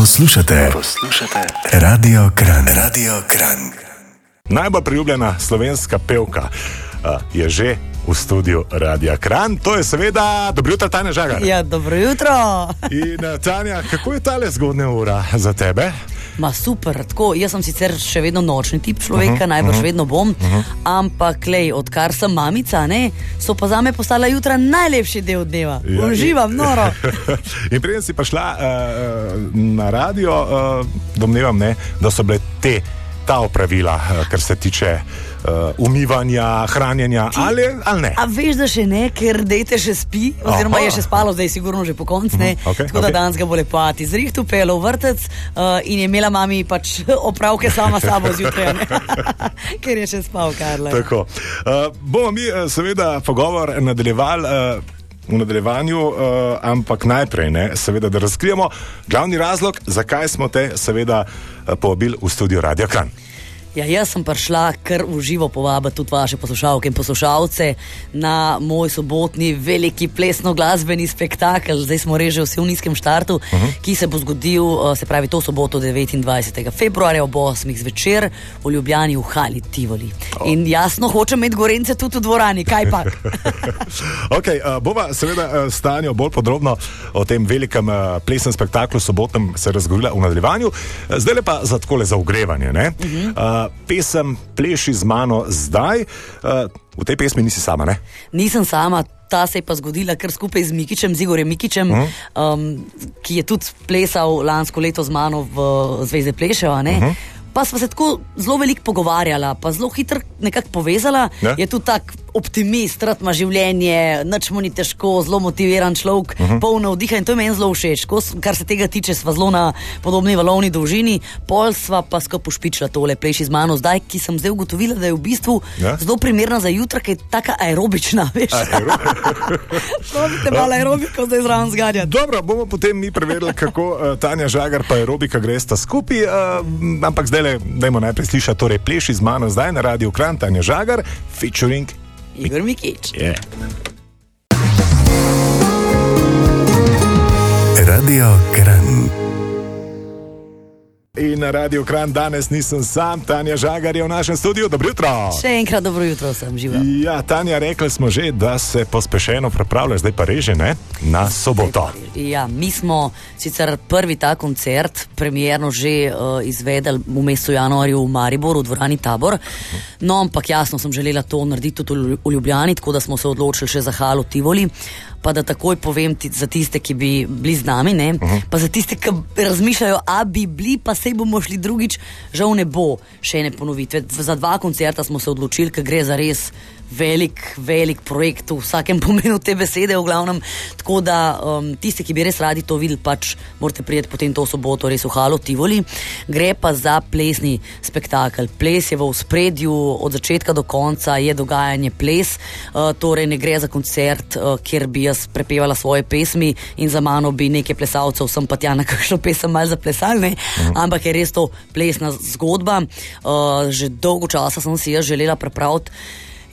Poslušate, poslušate Radio Kran, Radio Kran. Najbolj priljubljena slovenska pevka uh, je že v studiu Radia Kran. To je seveda dobro jutro, Tanja Žagar. Ja, dobro jutro. In uh, Tanja, kako je tale zgodna ura za tebe? Ma super, tako. Jaz sem sicer še vedno nočni tip človeka, uh -huh, najbrž uh -huh, vedno bom, uh -huh. ampak lej, odkar sem mamica, ne, so pa za me postala jutra najlepši del dneva. Ja, Uživam, noro. in preden si prišla uh, na radio, uh, domnevam, ne, da so bile te ta opravila, uh, kar se tiče uh, umivanja, hranjenja, Ti, ali, ali ne? A veš, da še ne, ker dete še spi, oziroma Aha. je še spalo, zdaj je sigurno že po koncu. Mm okay, tako da okay. danes ga bo lepo ati zrihtu, pelo v vrtec uh, in je imela mami pač opravke sama sabo zjutraj, ker je še spal, Karla. Tako. Uh, bomo mi seveda pogovor nadaljevali. Uh, V nadaljevanju, uh, ampak najprej, ne, seveda, da razkrijemo glavni razlog, zakaj smo te, seveda, povabili v studio Radio Kran. Ja, jaz sem prišla kar v živo povabiti tudi vaše poslušalke in poslušalce na moj sobotni veliki plesno-glasbeni spektakel. Zdaj smo reže vsi v nizkem štartu, uh mhm. -huh. ki se bo zgodil, eh, se pravi, to soboto 29. februarja ob 8. zvečer v Ljubljani v Hali Tivoli. Oh. In jasno, hočem imeti gorence tudi v dvorani, kaj pa. okay, uh, bova seveda uh, stanjo bolj podrobno o tem velikem uh, plesnem spektaklu sobotnem se razgovorila v nadaljevanju. Zdaj pa za takole za ogrevanje. Uh -huh. uh, pesem Pleši z mano zdaj. Uh, v tej pesmi nisi sama, ne? Nisem sama. Ta se je pa zgodila kar skupaj z Mikičem, z Igorjem Mikičem, uh -huh. um, ki je tudi plesal lansko leto z mano v Zvezi Pleševa. Uh -huh. Pa smo se tako zelo veliko pogovarjali, pa zelo hitro nekako povezali. Ja? Je tudi tak optimist, rad ima življenje, nič mu ni težko, zelo motiviran človek, uh mhm. -huh. polno vdiha in to je meni zelo všeč. Ko, kar se tega tiče, smo zelo na podobni valovni dolžini, pol sva pa skupaj pošpičila tole pleši z mano, zdaj, ki sem zdaj ugotovila, da je v bistvu ja? zelo primerna za jutra, ker je tako aerobična. To bi te malo aerobiko zdaj zraven zganja. Dobro, bomo potem mi preverili, kako uh, Tanja Žagar pa aerobika gresta skupaj, uh, ampak zdaj le, dajmo najprej slišati, torej pleši z mano zdaj na radiju Kran, Tanja Žagar, featuring Igor Mikič. Yeah. Radio Kran. In na Radio Kran danes nisem sam, Tanja Žagar je v našem studiu. Dobro jutro. Še enkrat dobro jutro sem živel. Ja, Tanja, rekli smo že, da se pospešeno pripravlja, zdaj pa reže ne? na soboto. Ja, mi smo sicer prvi ta koncert, premjerno že uh, izvedeli v mesecu januarju v Mariboru, v dvorani Tabor. No, ampak jasno sem želela to narediti tudi v Ljubljani, tako da smo se odločili še za Halo Tivoli pa da takoj povem ti za tiste, ki bi bili z nami, uh mhm. -huh. pa za tiste, ki razmišljajo, a bi bili, pa se bomo šli drugič, žal ne bo še ene ponovitve. Za dva koncerta smo se odločili, ker gre za res velik, velik projekt v vsakem pomenu te besede, v glavnem. Tako da um, tisti, ki bi res radi to videli, pač morate prijeti potem to soboto, res v Halo Tivoli. Gre pa za plesni spektakel. Ples je v spredju od začetka do konca, je dogajanje ples, uh, torej ne gre za koncert, uh, kjer bi jaz prepevala svoje pesmi in za mano bi nekaj plesalcev, sem pa tja na kakšno pesem malce zaplesalne, mhm. ampak je res to plesna zgodba. Uh, že dolgo časa sem si jaz želela prepraviti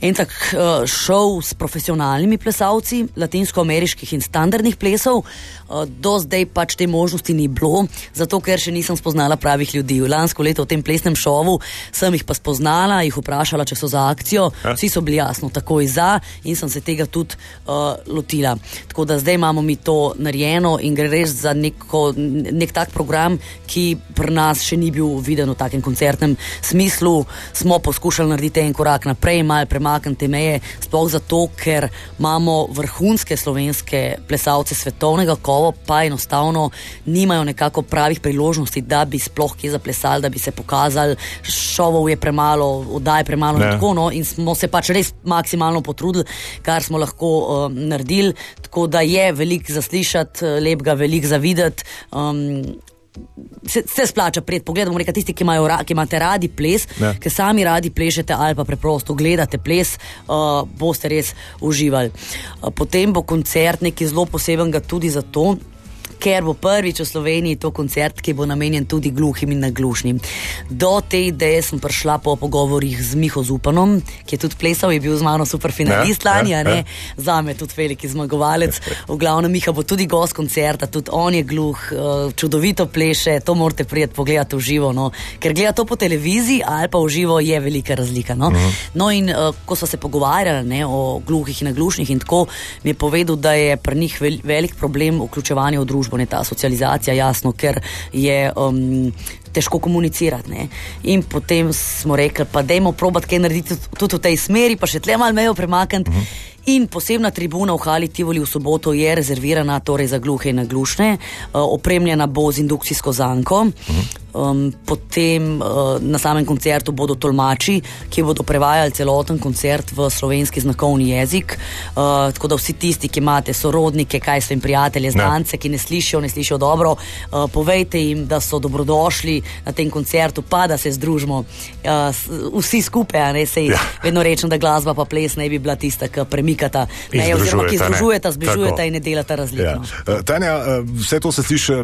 en tak uh, šov s profesionalnimi plesalci, latinsko-ameriških in standardnih plesov. Uh, do zdaj pač te možnosti ni bilo, zato ker še nisem spoznala pravih ljudi. Lansko leto v tem plesnem šovu sem jih pa spoznala, jih vprašala, če so za akcijo. Ja. Vsi so bili jasno takoj za in sem se tega tudi uh, lotila. Tako da zdaj imamo mi to narejeno in gre res za neko, nek tak program, ki pri nas še ni bil viden v takem koncertnem smislu. Smo poskušali narediti en korak naprej, malo premakniti meje, sploh zato, ker imamo vrhunske slovenske plesalce svetovnega kova, pa enostavno nimajo nekako pravih priložnosti, da bi sploh kje zaplesali, da bi se pokazali. Šovov je premalo, oddaj je premalo in tako no, in smo se pač res maksimalno potrudili, kar smo lahko uh, naredili. Tako da je veliko zaslišati, lepega, veliko zavideti. Um, se, se splača pred pogledom, reka tisti, ki, imajo, ki imate radi ples, ja. ki sami radi plešete ali pa preprosto gledate ples, uh, boste res uživali. Uh, potem bo koncert nekaj zelo posebenega tudi zato. Ker bo prvič v Sloveniji to koncert, ki bo namenjen tudi gluhim in naglušnim. Do te ideje sem prišla po pogovorih z Miho Zupanom, ki je tudi plesal, je bil z mano super finalist ja, lani, ja, ja. za me tudi veliki zmagovalec. V glavnem Miha bo tudi gost koncerta, tudi on je gluh, eh, čudovito pleše, to morate prijeti pogledati v živo. No. Ker gledati to po televiziji ali pa v živo je velika razlika. No, mhm. no in uh, ko smo se pogovarjali ne, o gluhih in naglušnih, in tako mi je povedal, da je pri njih velik problem vključevanja v družbo, ne ta socializacija, jasno, ker je. Um, Težko komunicirati. Ne? In potem smo rekli, pa dajmo probati kaj narediti tudi v tej smeri, pa še tle malo mejo premakniti. Uh mhm. -huh. In posebna tribuna v Hali Tivoli v soboto je rezervirana torej za gluhe in naglušne, uh, opremljena bo z indukcijsko zanko. Uh -huh. Um, potem uh, na samem koncertu bodo tolmači, ki bodo prevajali celoten koncert v slovenski znakovni jezik. Uh, tako da vsi tisti, ki imate sorodnike, kaj svojim prijateljem, znance, ki ne slišijo, ne slišijo dobro, uh, povejte jim, da so dobrodošli na tem koncertu, pa da se združimo uh, vsi skupaj. Ne, sej, ja. Vedno rečem, da glasba pa ples ne bi bila tista, ki premikata meje, oziroma ki združujeta, zbližujeta in ne delata razliko. Ja. Uh, Tanja, uh, vse to se sliši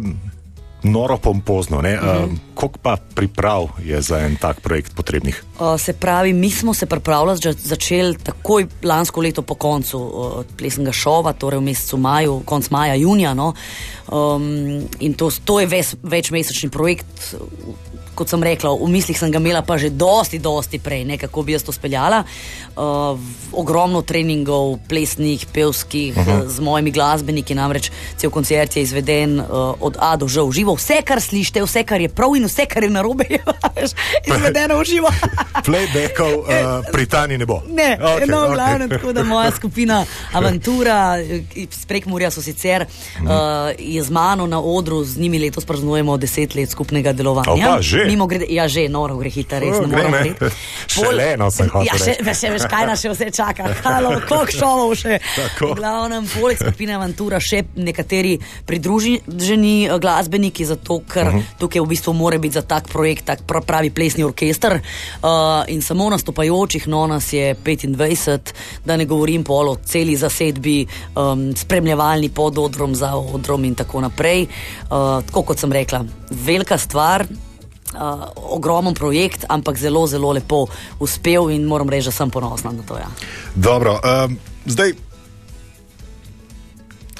noro pompozno. -hmm. uh, Koliko pa priprav je za en tak projekt potrebnih? Uh, se pravi, mi smo se pripravljali, začeli takoj lansko leto po koncu uh, plesnega šova, torej v mesecu maju, konc maja, junija. No? Um, in to, to je ves, večmesečni projekt kot sem rekla, v mislih sem ga imela pa že dosti, dosti prej, ne, kako bi jaz to speljala. Uh, ogromno treningov, plesnih, pevskih, uh mhm. -huh. z mojimi glasbeniki, namreč cel koncert je izveden uh, od A do Ž v živo. Vse, kar slišite, vse, kar je prav in vse, kar je narobe, je izvedeno v živo. Playbackov uh, pri Tani ne bo. Ne, okay, no, okay. glavno, tako da moja skupina Aventura, sprek Murja so sicer, uh, je z mano na odru, z njimi letos praznujemo deset let skupnega delovanja. Opa, že Mimo grede, ja, že noro gre hitro, res ne morem reči. Še eno sem hotel. Ja, še, še veš, kaj nas še vse čaka. Halo, koliko šovov še. V glavnem, poleg skupine Aventura še nekateri pridruženi eh, glasbeniki, zato ker uh mhm. -huh. tukaj v bistvu mora biti za tak projekt tak pravi plesni orkester. Uh, in samo nastopajočih, no nas je 25, da ne govorim pol o celi zasedbi, um, spremljevalni pod odrom za odrom in tako naprej. Uh, tako kot sem rekla, velika stvar uh, ogromen projekt, ampak zelo, zelo lepo uspel in moram reči, da sem ponosna na to. Ja. Dobro, um, zdaj.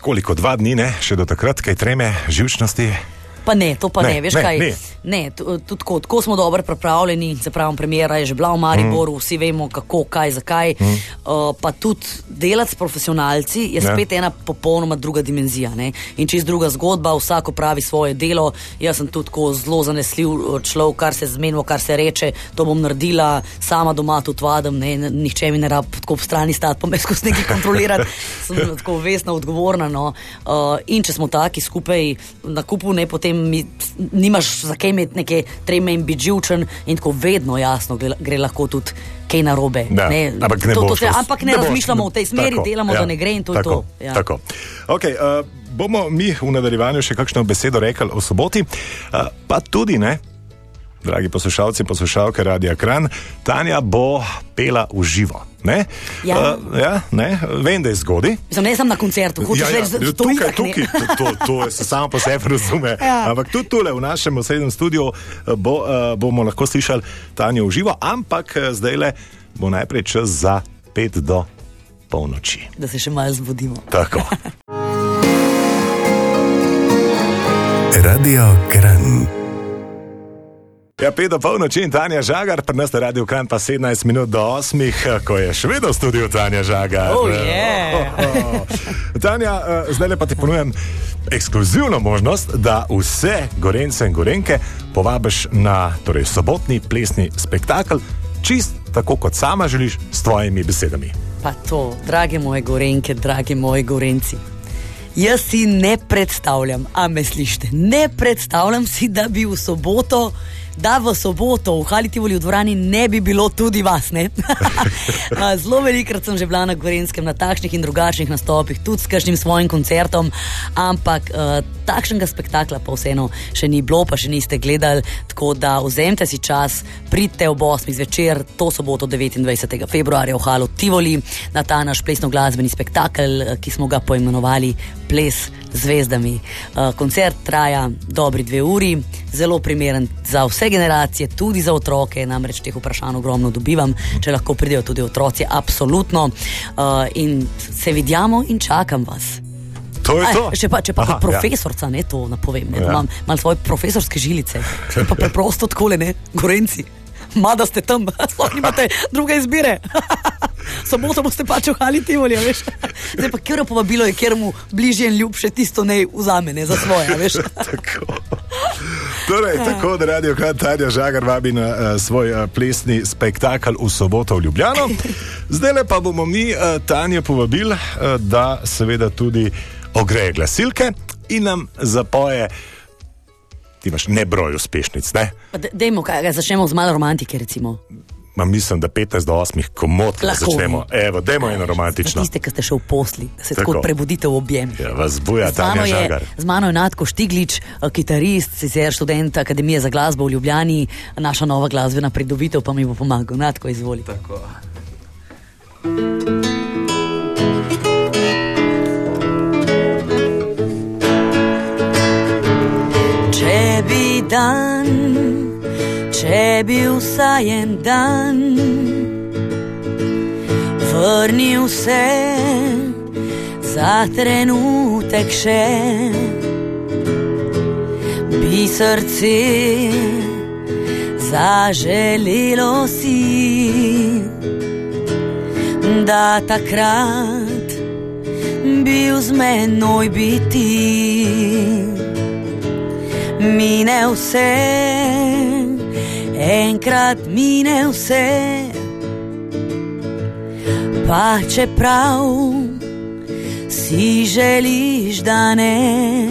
Koliko dva dni, ne? še do takrat, kaj treme, živčnosti? Pa ne, to pa ne, ne veš ne, kaj. Ne. Ne, tudi tako, tako smo dobro pripravljeni, se pravi, premjera je že bila v Mariboru, mm. vsi vemo, kako, kaj, zakaj. Mm. Uh, pa tudi delati s profesionalci je ja. spet ena popolnoma druga dimenzija. Ne? In čez druga zgodba, vsako pravi svoje delo. Jaz sem tudi zelo zanesljiv uh, človek, kar se zmenimo, kar se reče. To bom naredila sama doma, tudi vadem, ne? nihče mi ne rab tako v strani stati, pa me skozi nekaj kontrolirati. sem tako vesna, odgovorna. No? Uh, in če smo taki skupaj na kupu, ne potem mi, nimaš za kaj imeti neke treme in biti živčen, in tako vedno jasno gre, gre lahko tudi kaj narobe. Ja, ne, ampak ne, to, to se, ampak ne, ne razmišljamo boš, v tej smeri, tako, delamo, ja, da ne gre in to tako, je to. Ja. Tako. Okay, uh, bomo mi v nadaljevanju še kakšno besedo rekli o soboti, uh, pa tudi ne. Dragi poslušalci in poslušalke Radia Kran, Tanja bo pela v živo. Ne? Ja. Uh, ja, ne? Vem, da je zgodaj. Ne sem na koncertu, hočeš ja, ja. reči, da je to tukaj. tukaj to, to, to se samo po sebi razume. Ja. Ampak tudi tukaj v našem osebnem studiu eh, bo, uh, bomo lahko slišali Tanjo v živo, ampak zdaj le bo najprej čas za pet do polnoči. Da se še malo zbudimo. Tako. Radio Kran. Ja, pet do polnoči in Tanja Žagar, pri nas na radiju Kran pa 17 minut do 8, ko je še vedno v studiu Tanja Žagar. Oh, yeah. oh, oh. Tanja, uh, zdaj pa ti ponujem ekskluzivno možnost, da vse gorence in gorenke povabiš na torej, sobotni plesni spektakel, čist tako kot sama želiš, s tvojimi besedami. Pa to, drage moje gorenke, dragi moji gorenci. Jaz si ne predstavljam, a me slišite, ne predstavljam si, da bi v soboto da v soboto v Halitivoli v dvorani ne bi bilo tudi vas. Zelo velikrat sem že bila na Gorenskem na takšnih in drugačnih nastopih, tudi s kažkim svojim koncertom, ampak uh, takšnega spektakla pa vseeno še ni bilo, pa še niste gledali. Tako da vzemite si čas, pridite ob 8. zvečer, to soboto 29. februarja v Halu Tivoli, na ta naš plesno-glasbeni spektakel, ki smo ga poimenovali Ples zvezdami. Uh, koncert traja dobri dve uri, zelo primeren za vse generacije, tudi za otroke, namreč teh vprašanj ogromno dobivam, če lahko pridejo tudi otroci, absolutno. Uh, in se vidimo in čakam vas. To je to. Aj, če pa, če pa Aha, profesorca, ja. ne to napovem, ne, ja. imam, imam svoje profesorske žilice, pa preprosto tako le, gorenci. Mada ste tam, sploh nimate druge izbire. Soboto boste pač ohali ti volje, veš. Zdaj pa kjer povabilo je, kjer mu bližje in ljubše tisto ne vzame, ne za svoje, veš. tako. Torej, tako da radio Tanja Žagar vabi na uh, svoj uh, plesni spektakel v soboto v Ljubljano. Zdaj pa bomo mi uh, Tanja povabili, uh, da seveda tudi ogreje glasilke in nam zapoje ti imaš nebroj uspešnic. Ne? Dajmo, kaj začnemo z malo romantike. Recimo. Ma mislim, da 15 do 8 komot lahko začnemo. Evo, dajmo eno romantično. Tiste, ki ste še v posli, da se tako, tako prebudite v objem. Ja, vas boja ta žagar. Z mano je Natko Štiglič, eh, kitarist, sicer študent Akademije za glasbo v Ljubljani, naša nova glasbena pridobitev pa mi bo pomagal. Natko, izvoli. Tako. Če bi vsaj en dan. Vrnil se za trenutek še, bi srce zaželilo si, da takrat bil z menoj biti. Mine vse, enkrat mine vse. Pa čeprav si želiš, da ne,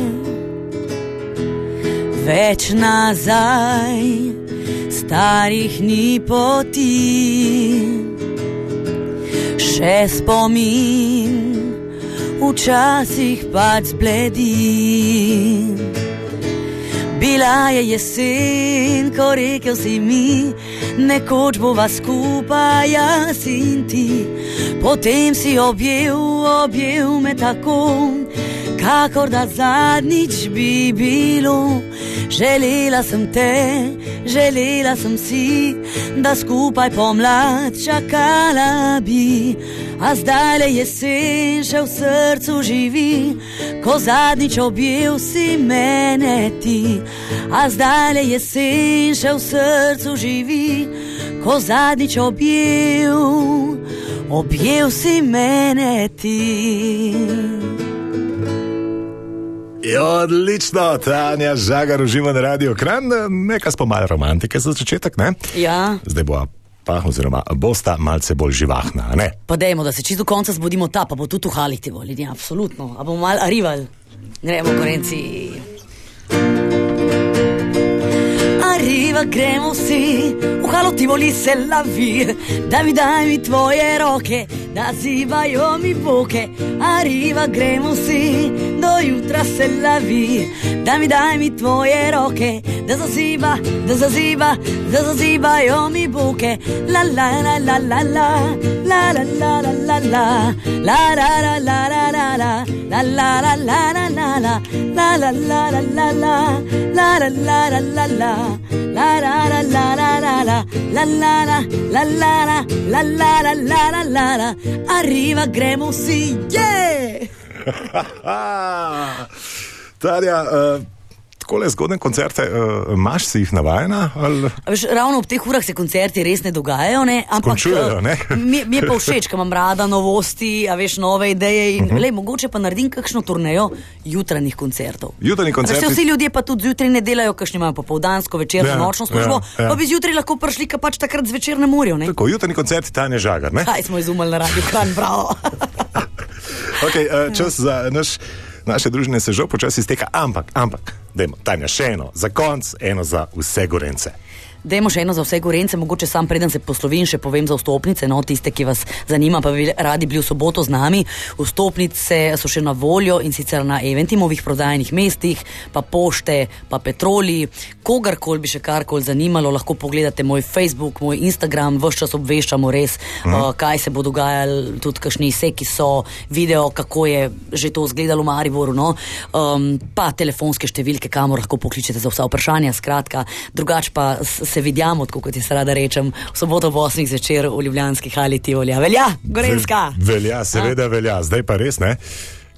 več nazaj, starih ni poti, še spomin, včasih pač zbledim. Bila je jesen, ko rekel si mi, nekoč bova skupaj, jaz in ti. Potem si objel, objel me tako, kakor da zadnjič bi bilo. Želela sem te, želela sem si, da skupaj pomlad čakala bi. A zdaj le jesen še v srcu živi, ko zadnjič objel si mene ti. A zdaj le jesen še v srcu živi, ko zadnjič objel, objel si mene ti. Jo, odlično, Tanja, žagar uživa na radio kran, nekaj spomaj romantike za začetek, ne? Ja. Zdaj bo pa, oziroma bosta malce bolj živahna. Ne? Pa dajmo, da se čisto do konca zbudimo ta, pa bo tudi uhaliti volili, ja, absolutno. A bomo mal arrival, gremo korenci. Arriva, gremo vsi, v halo ti voli se lavi, da mi daj mi tvoje roke, da zivajo mi boke. Arriva, gremo vsi, do jutra se lavi, da mi daj mi tvoje roke, da zaziva, da zaziva, da zazivajo mi boke. La la la la la la, la la la la la la, la la la la la la, la la la la la la la, la la la la la la, la la la la la la, la la la la la la la, la la la la la la, la la la la arriva gremo vsi, je! Tarja, uh, tako le zgodne koncerte, uh, imaš si jih navajena? Veš, ravno ob teh urah se koncerti res ne dogajajo, ne? ampak Končujejo, ne? mi, mi je pa všeč, ker imam rada novosti, a veš nove ideje. In, uh -huh. lej, mogoče pa naredim kakšno turnejo jutranjih koncertov. Jutranji koncerti. Vsi ljudje pa tudi zjutraj ne delajo, kakšni imajo popoldansko, večerno, ja, nočno službo, ja, ja. pa bi zjutraj lahko prišli, ker pač takrat zvečer ne morajo. Tako, jutranji koncerti, ta ne žaga. Kaj smo izumili na radiju, kran, bravo. okay, uh, čas za naš, naše družine se že počasi izteka, ampak, ampak Dajmo, Tanja, še eno za konc, eno za vse gorence. Dajmo še eno za vse gorence, mogoče sam preden se poslovim, še povem za vstopnice, no tiste, ki vas zanima, pa bi radi bili v soboto z nami. Vstopnice so še na voljo in sicer na Eventimovih prodajnih mestih, pa pošte, pa petroli. Kogarkoli bi še karkoli zanimalo, lahko pogledate moj Facebook, moj Instagram, vse čas obveščamo res, mhm. uh, kaj se bo dogajalo, tudi kakšni seki so, video, kako je že to izgledalo v Mariboru, no? um, pa telefonske številke, kamor lahko pokličete za vsa vprašanja. Skratka, drugače pa se vidimo, kot jaz rada rečem, v soboto v 8. zvečer v Ljubljanski hali Tivolja. Velja, Gorenska. Velja, seveda velja, zdaj pa res ne.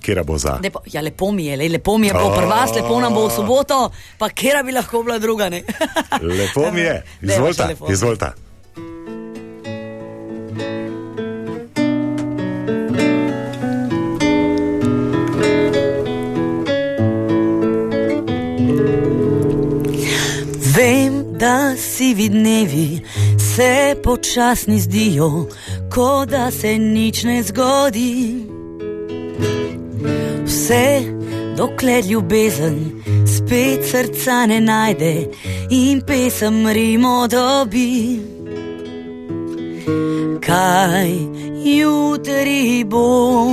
Kera bo za? Lepo, ja, lepo mi je, le, lepo mi je, bo prva, lepo nam bo v soboto, pa kera bi lahko bila druga. lepo mi je, izvolite, izvolite. Da sivi dnevi se počasni zdijo, kot da se nič ne zgodi. Vse dokler ljubezen spet srca ne najde in pesem rimo dobi. Kaj jutri bo,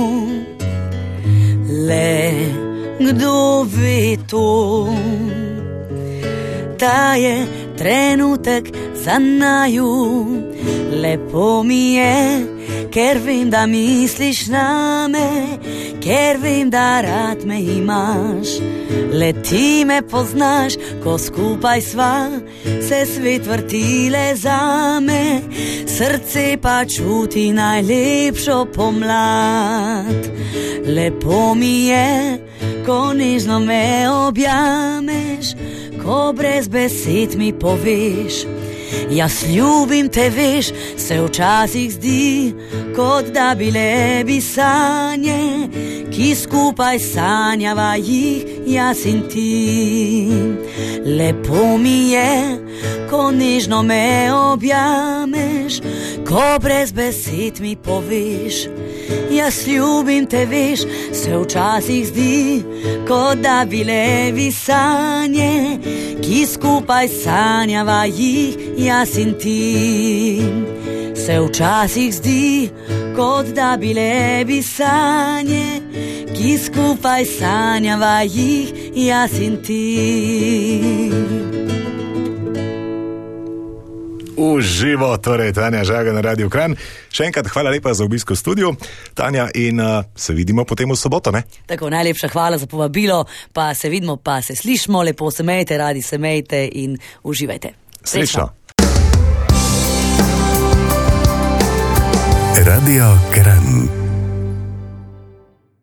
le kdo ve to, da je trenutek za naju. Lepo mi je, ker vem, da misliš na me, ker vem, da rad me imaš. Le ti me poznaš, ko skupaj sva, se svet vrtile za me, srce pa čuti najlepšo pomlad. Lepo mi je, ko nežno me objameš ko brez besed mi poveš. Jaz ljubim te, veš, se včasih zdi, kot da bi le bi sanje, ki skupaj sanjava jih, jaz in ti. Lepo mi je, ko nežno me objameš, ko brez besed mi poveš. Jaz ljubim te, veš, se včasih zdi, kot da bi le bi sanje, ki skupaj sanjava jih, jaz in ti. Se včasih zdi, kot da bi le bi sanje, ki skupaj sanjava jih, jaz in ti. Uživo, torej Tanja Žaga na Radio Kran. Še enkrat hvala lepa za obisk v studiu, Tanja, in uh, se vidimo potem v soboto. Ne? Tako najlepša hvala za povabilo, pa se vidimo, pa se slišmo, lepo se mejte, radi se mejte in uživajte. Srečno. Radio Kran.